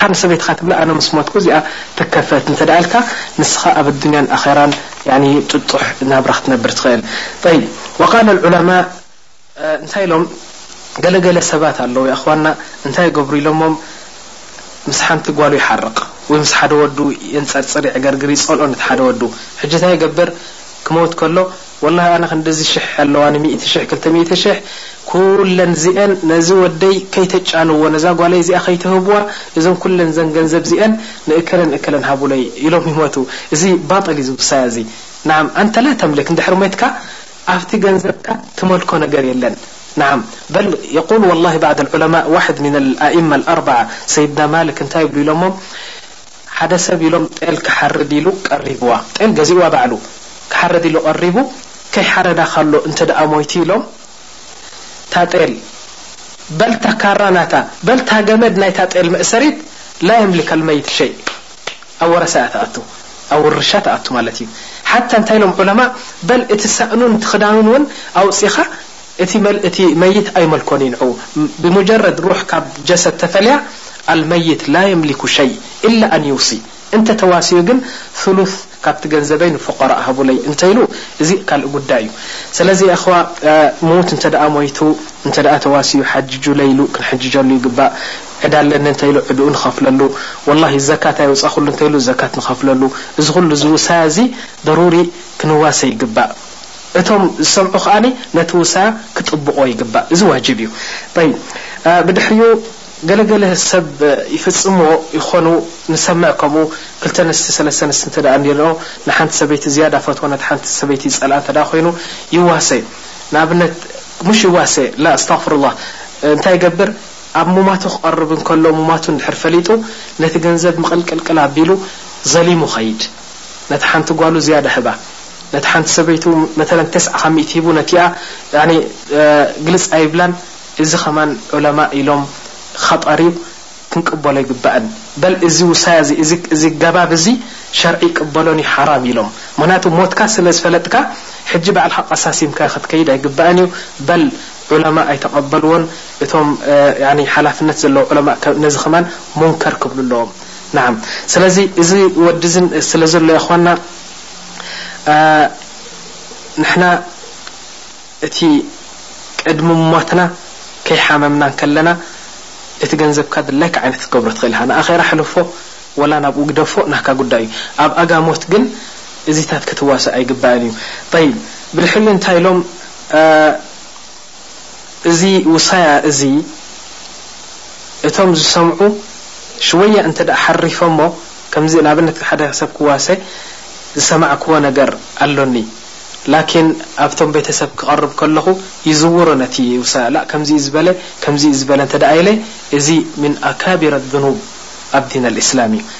ድሓር ንሰበይትኻ ትብላ ኣነ ምስ ሞትኩ እዚኣ ትከፈት እንተ ኢልካ ንስኻ ኣብ ኣዱንያን ኣኼራን ያኒ ጥጡሕ ናብራ ክትነብር ትኽእል ጠይብ ወቃለ ኣልዑለማእ እንታይ ኢሎም ገለ ገለ ሰባት ኣለዉ ያእኽዋና እንታይ ይገብሩ ኢሎሞም ምስ ሓንቲ ጓሉ ይሓርቅ ወይ ምስ ሓደ ወዱ የንጸርጽር የዕገርግር ይጸልኦ ነቲ ሓደ ወዱ ሕጂ እንታይ ይገብር ክመውት ከሎ ወላሂ ኣነ ክንድዚ ሽሕ ኣለዋኒ ሚእቲ ሽሕ ክልተ ሚእቲ ሽሕ ኩለን ዚኤን ነዚ ወደይ ከይተጫንዎ ነዛ ጓለይ እዚኣ ከይትህብዋ እዞን ኩለን ዘን ገንዘብ ዚኤን ንእከለን እከለን ሃቡለይ ኢሎም ይሞቱ እዚ ባጥል እዩ ዝብሳያ እዚ ናዓም ኣንተ ላ ተምልክ እንድሕር ሞትካ ኣብቲ ገንዘብካ ትመልኮ ነገር የለን ናዓም በል የቁል ወላሂ ባዕድ ኣልዑለማእ ዋሕድ ሚነል ኣኢማ ኣልኣርባዓ ሰይድና ማልክ እንታይ ይብሉ ኢሎሞም ሓደ ሰብ ኢሎም ጤል ክሓርድ ኢሉ ቀሪብዋ ጤል ገዚእዋ ባዕሉ ክሓርድ ኢሉ ቀሪቡ ከይሓረዳ ካሎ እንተድኣ ሞይቱ ኢሎም እታ ጤል በል እታ ካራ ናታ በል እታ ገመድ ናይታ ጤል መእሰሪት ላ የምሊክ ኣልመይት ሸይ ኣብ ወረሳ እያ ትኣቱ ኣብ ውርሻ ትኣቱ ማለት እዩ ሓታ እንታይ ኢሎም ዑለማእ በል እቲ ሳእኑን እቲ ክዳኑን እውን ኣውጺኻ እቲ መል እቲ መይት ኣይመልኮን ይንዑ ብሙጀረድ ሩሕ ካብ ጀሰድ ተፈልያ ኣልመይት ላ የምሊኩ ሸይ ኢላ ኣን ይውሲ እንተ ተዋሲዩ ግን ሱሉስ ካብቲ ገንዘበይ ንፉቀራእ ሃቡለይ እንተ ኢሉ እዚ ካልእ ጉዳይ እዩ ሰለዚ የእኽዋ ሙዉት እንተ ደኣ ሞይቱ እንተ ደኣ ተዋሲዩ ሓጅጁለይ ኢሉ ክንሕጅጀሉ ይግባእ ዕዳ ኣለኒ እንተ ኢሉ ዕድኡ ንኸፍለሉ ወላሂ ዘካት ኣየውጻኹሉ እንተ ኢሉ ዘካት ንኸፍለሉ እዚ ኹሉ እዚ ውሳያ እዚ ደሩሪ ክንዋሰ ይግባእ እቶም ዝሰምዑ ከኣ ነቲ ውሳያ ክጥብቆ ይግባእ እዚ ዋጅብ እዩ ጠይብ ብድሕሪኡ ገለ ገለ ሰብ ይፍጽምዎ ይኾኑ ንሰምዕ ከምኡ ክልተ ኣንስቲ ሰለስተ ኣንስቲ እንተ እንዲርኦ ንሓንቲ ሰበይቲ ዝያዳ ፈትዎ ነታ ሓንቲ ሰበይቲ ይጸልኣ እንተ ኮይኑ ይዋሰ ንኣብነት ሙሽ ይዋሰ ላእ ኣስታቅፍሩላህ እንታይ ይገብር ኣብ ሙማቱ ክቀርብ እንከሎ ሙማቱ እንድሕር ፈሊጡ ነቲ ገንዘብ ምቅልቅልቅል ኣቢሉ ዘሊሙ ኸይድ ነታ ሓንቲ ጓሉ ዝያዳ ህባ ነቲ ሓንቲ ሰበይቱ መተለን ተስዓ ካብ ሚእቲ ሂቡ ነቲኣ ያኒ ግልጽ ኣይብላን እዚ ከማን ዑለማ ኢሎም ኸጠር እዩ ክንቅበሎ ኣይግባእን በል እዚ ውሳያ እዚ እዚ እዚ ገባብ እዚ ሸርዒ ኣይቅበሎን እዩ ሓራም ኢሎም ምክንያቱ ሞትካ ስለ ዝፈለጥካ ሕጂ ባዕልካ ቀሳሲምካ ክትከይድ ኣይግባእን እዩ በል ዑለማ ኣይተቀበልዎን እቶም ያኒ ሓላፍነት ዘለዎም ዑለማ ነዚ ከማን ሙንከር ክብሉ ኣለዎም ናዓም ስለዚ እዚ ወዲ እዚ ስለ ዘሎ ያኣኽዋና ንሕና እቲ ቅድሚ ሟትና ከይሓመምና እንከለና እቲ ገንዘብካ ድላይካ ዓይነት ክትገብሮ ትኽእል ኢኻ። ንኣኼራ ኣሕልፎ ወላ ናብኡ ግደፎ ናህካ ጉዳይ እዩ። ኣብ ኣጋ ሞት ግን እዚታት ክትዋሳእ ኣይግባእን እዩ። ጠይብ ብድሕሪ እዚ እንታይ ኢሎም? እዚ ውሳያ እዚ እቶም ዝሰምዑ ሽወያ እንተድኣ ሓሪፎሞ ከምዚ ንኣብነት ሓደ ሰብ ክዋሰ ዝሰማዕክዎ ነገር ኣሎኒ ላኪን ኣብቶም ቤተሰብ ክቐርብ ከለኹ ይዝውሮ ነቲ ውሳያ ላእ ከምዚ እዩ ዝበለ ከምዚ እዩ ዝበለ እንተድኣ ኢለ እዚ ምን ኣካቢረ ዙኑብ ኣብ ዲን ኣልእስላም እዩ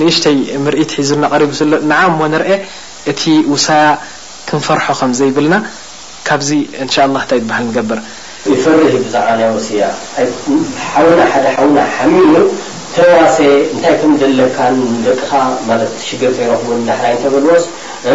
ንእሽተይ ምርኢት ሒዙልና ቀሪቡ ስለ ንዓ እሞ ንርኤ እቲ ውሳያ ክንፈርሖ ከም ዘይብልና ካብዚ እንሻላህ እንታይ ይበሃል ንገብር። ይፈርህ እዩ ብዛዕባ ናይ ወሲያ ሓውና ሓደ ሓውና ሓሚሙ ተዋሰየ እንታይ ከም ደለካን ንደቅኻ ማለት ሽግር ከይረኽቡን ዳሕራይ እንተበልዎስ እ።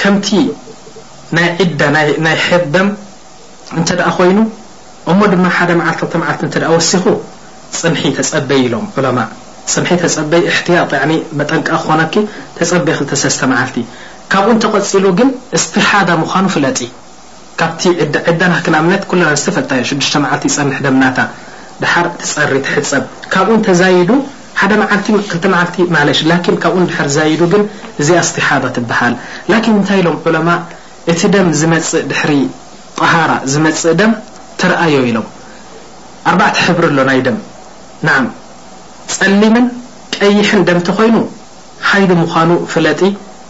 ከምቲ ናይ ዒዳ ናይ ሐይድ ደም እንተድኣ ኮይኑ እሞ ድማ ሓደ መዓልቲ ክልተ መዓልቲ እንተድኣ ወሲኹ ጽንሒ ተጸበዪ ኢሎም ዑለማእ ጽንሒ ተጸበዪ እሕትያጥ ያዕኒ መጠንቀቂ ክኾነኪ ተጸበዪ ክልተ ሰለስተ መዓልቲ ካብኡ እንተቀጺሉ ግን እስትሓዳ ምዃኑ ፍለጢ ካብቲ ዕዳ ዕዳ ናህኪ ንኣብነት ኩልና ዝተፈልጣዮ ሽዱሽተ መዓልቲ ይጸንሕ ደም ናታ ደሓር ትጸሪ ትሕጸብ ካብኡ እንተ ዛይዱ ሓደ መዓልቲ ክልተ መዓልቲ ማለሽ ላኪን ካብኡ ንድሕር ዛይዱ ግን እዚኣ እስቲሓዳ ትብሃል ላኪን እንታይ ኢሎም ዑለማእ እቲ ደም ዝመጽእ ድሕሪ ጠሃራ ዝመጽእ ደም ትርኣዮ ኢሎም ኣርባዕተ ሕብሪ ኣሎ ናይ ደም ናዓም ጸሊምን ቀይሕን ደም ተኾይኑ ሓይሊ ምዃኑ ፍለጢ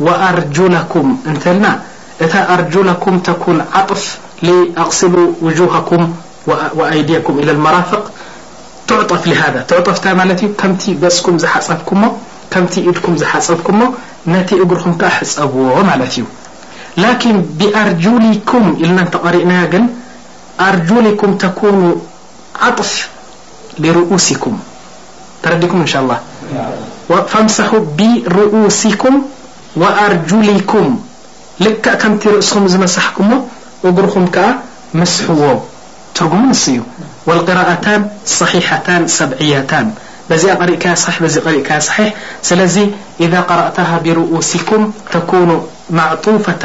وأرجلكم نلن أرجلكم تكون عطف لأغسل وجوهكم وأيديكم إلى المرافق تعطف لذا تعطف كم كم بك م كم حبك نت رم حب ت لكن بأرجلكم لن تقرئن أرجلكم تكون عطف لرؤوسكم كم ن ا الله فامسحو برؤوسكم وأرجلكم ل مت رأسم مسحك رم ك مسح رم والقراءا صحيحا سبعيا صص إذا قرأتها برؤوسكم تكون معطوفة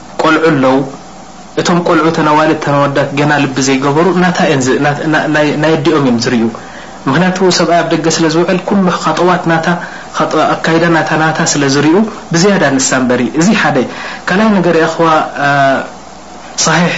ቆልዑ ኣለው እቶም ቆልዑ እተን ኣዋልድ እተን ኣወዳት ገና ልቢ ዘይገበሩ ናታ እየን ናይ ኣዲኦም እዮም ዝሪኡ ምክንያቱ ሰብኣይ ኣብ ደገ ስለ ዝውዕል ኩሉ ኻጠዋት ናታ ኣካይዳ ናታ ናታ ስለ ዝሪኡ ብዝያዳ ንሳ እምበሪ እዚ ሓደ ካልኣይ ነገር ያኣኽዋ ሳሒሕ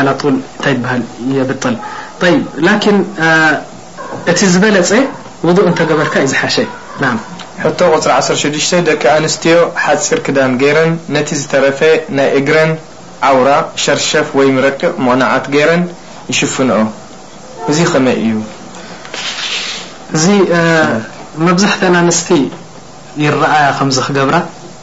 ኣላጡል እንታይ ይበሃል የብጥል ጠይብ ላኪን እቲ ዝበለፀ ውዱእ እንተገበርካ እዩ ዝሓሸ ናም። ሕቶ ቁፅሪ ዓሰርተ ሽዱሽተ ደቂ ኣንስትዮ ሓፂር ክዳን ገይረን ነቲ ዝተረፈ ናይ እግረን ዓውራ ሸርሸፍ ወይም ረቂቕ ምቕናዓት ገይረን ይሽፍንኦ እዙይ ኸመይ እዩ? እዚ መብዛሕተን ኣንስቲ ይረኣያ ከምዚ ክገብራ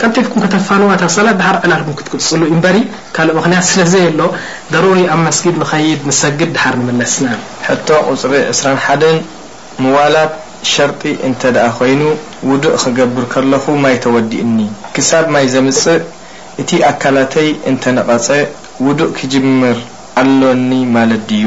ቀልጢፍኩም ከተፋንዋ እታ ሰላት ድሓር ዕላል ኩም ክትቅጽሉ ኢምበሪ ካልእ ምክንያት ስለ ዘየሎ ደሩሪ ኣብ መስጊድ ንከይድ ንሰግድ ድሓር ንምለስ ናም። ሕቶ ቁጽሪ ዕስራን ሓደን ምዋላት ሸርጢ እንተ ድኣ ኮይኑ ውዱእ ክገብር ከለኩ ማይ ተወዲእኒ ክሳብ ማይ ዘምጽእ እቲ ኣካላተይ እንተ ነቀጸ ውዱእ ክጅምር ኣሎኒ ማለት ድዩ?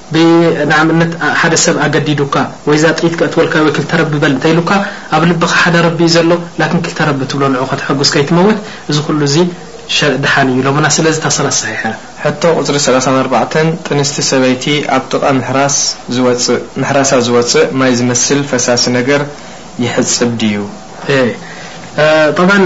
ብ ንኣብነት ሓደ ሰብ ኣገዲዱካ ወይ እዛ ጥይት ከእትወልካ'ዩ ወይ ክልተ ረቢ በል እንተኢሉካ ኣብ ልብኻ ሓደ ረቢ እዩ ዘሎ ላኪን ክልተ ረቢ እትብሎ ንዕኡ ከተሐጉስ ከይትመውት እዚ ኩሉ እዚ ሸርእ ደሓን እዩ ኢሎሙና ስለዚ እታ ሰላት ሰሒሕ እያ። ሕቶ ቁጽሪ ሰላሳን ኣርባዕተን፣ ጥንስቲ ሰበይቲ ኣብ ጥቃ ምሕራስ ዝወጽእ ምሕራሳ ዝወጽእ ማይ ዝመስል ፈሳሲ ነገር ይሕጽብ ድዩ? እየ ጠብዓን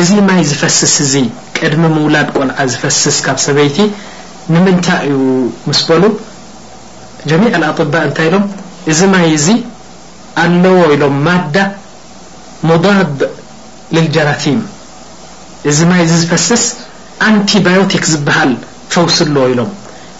እዚ ማይ ዝፈስስ እዚ ቅድሚ ምውላድ ቆልዓ ዝፈስስ ካብ ሰበይቲ ንምንታይ እዩ ምስ በሉ ጀሚዕ ኣልኣጥባእ እንታይ ኢሎም እዚ ማይ እዚ ኣለዎ ኢሎም ማዳ ሙዳድ ልልጀራቲም እዚ ማይ እዚ ዝፈስስ ኣንቲ ባዮቲክ ዝብሃል ፈውሲ ኣለዎ ኢሎም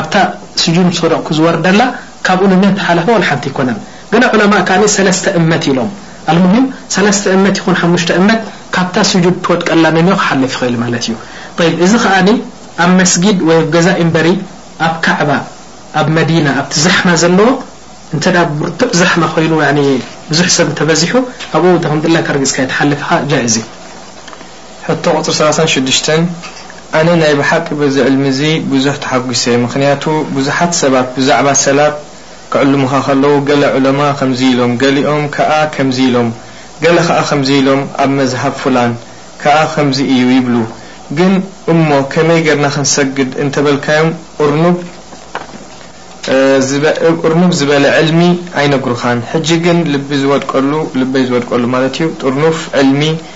ኣብታ ስጁን ሶዶቅ ክዝወርደላ ካብኡ ንነህ ተሓለፈ ዋላ ሓንቲ ኣይኮነን ገለ ዑለማእ ከኣ ሰለስተ እመት ኢሎም ኣልሙሂም ሰለስተ እመት ይኹን ሓሙሽተ እመት ካብታ ስጁድ ትወድቀላ ንነህ ክሓልፍ ይኽእል ማለት እዩ ጠይብ እዚ ከኣ ኣብ መስጊድ ወይ ኣብ ገዛ ኢምበሪ ኣብ ካዕባ ኣብ መዲና ኣብቲ ዛሕማ ዘለዎ እንተ ብርቱዕ ዛሕማ ኮይኑ ያኒ ብዙሕ ሰብ እንተ በዚሑ ኣብኡ ከምድላይካ ረጊጽካዮ ትሓልፍ ኢኻ ጃኢዝ እዩ ሕቶ ቁጽሪ ሰላሳን ሽዱሽተን፣ ኣነ ናይ ብሓቂ በዚ ዕልሚ እዚ ብዙሕ ተሓጒሰ፣ ምኽንያቱ ብዙሓት ሰባት ብዛዕባ ሰላት ክዕልሙኻ ከለዉ ገለ ዑለማ ከምዚ ኢሎም፣ ገሊኦም ከኣ ከምዚ ኢሎም፣ ገለ ከኣ ከምዚ ኢሎም ኣብ መዝሃብ ፉላን ከኣ ከምዚ እዩ ይብሉ፣ ግን እሞ ከመይ ጌርና ክንሰግድ እንተበልካዮም እርኑብ እርኑብ ዝበለ ዕልሚ ኣይነግሩኻን፣ ሕጂ ግን ልቢ ዝወድቀሉ ልበይ ዝወድቀሉ ማለት እዩ ጥርኑፍ ዕልሚ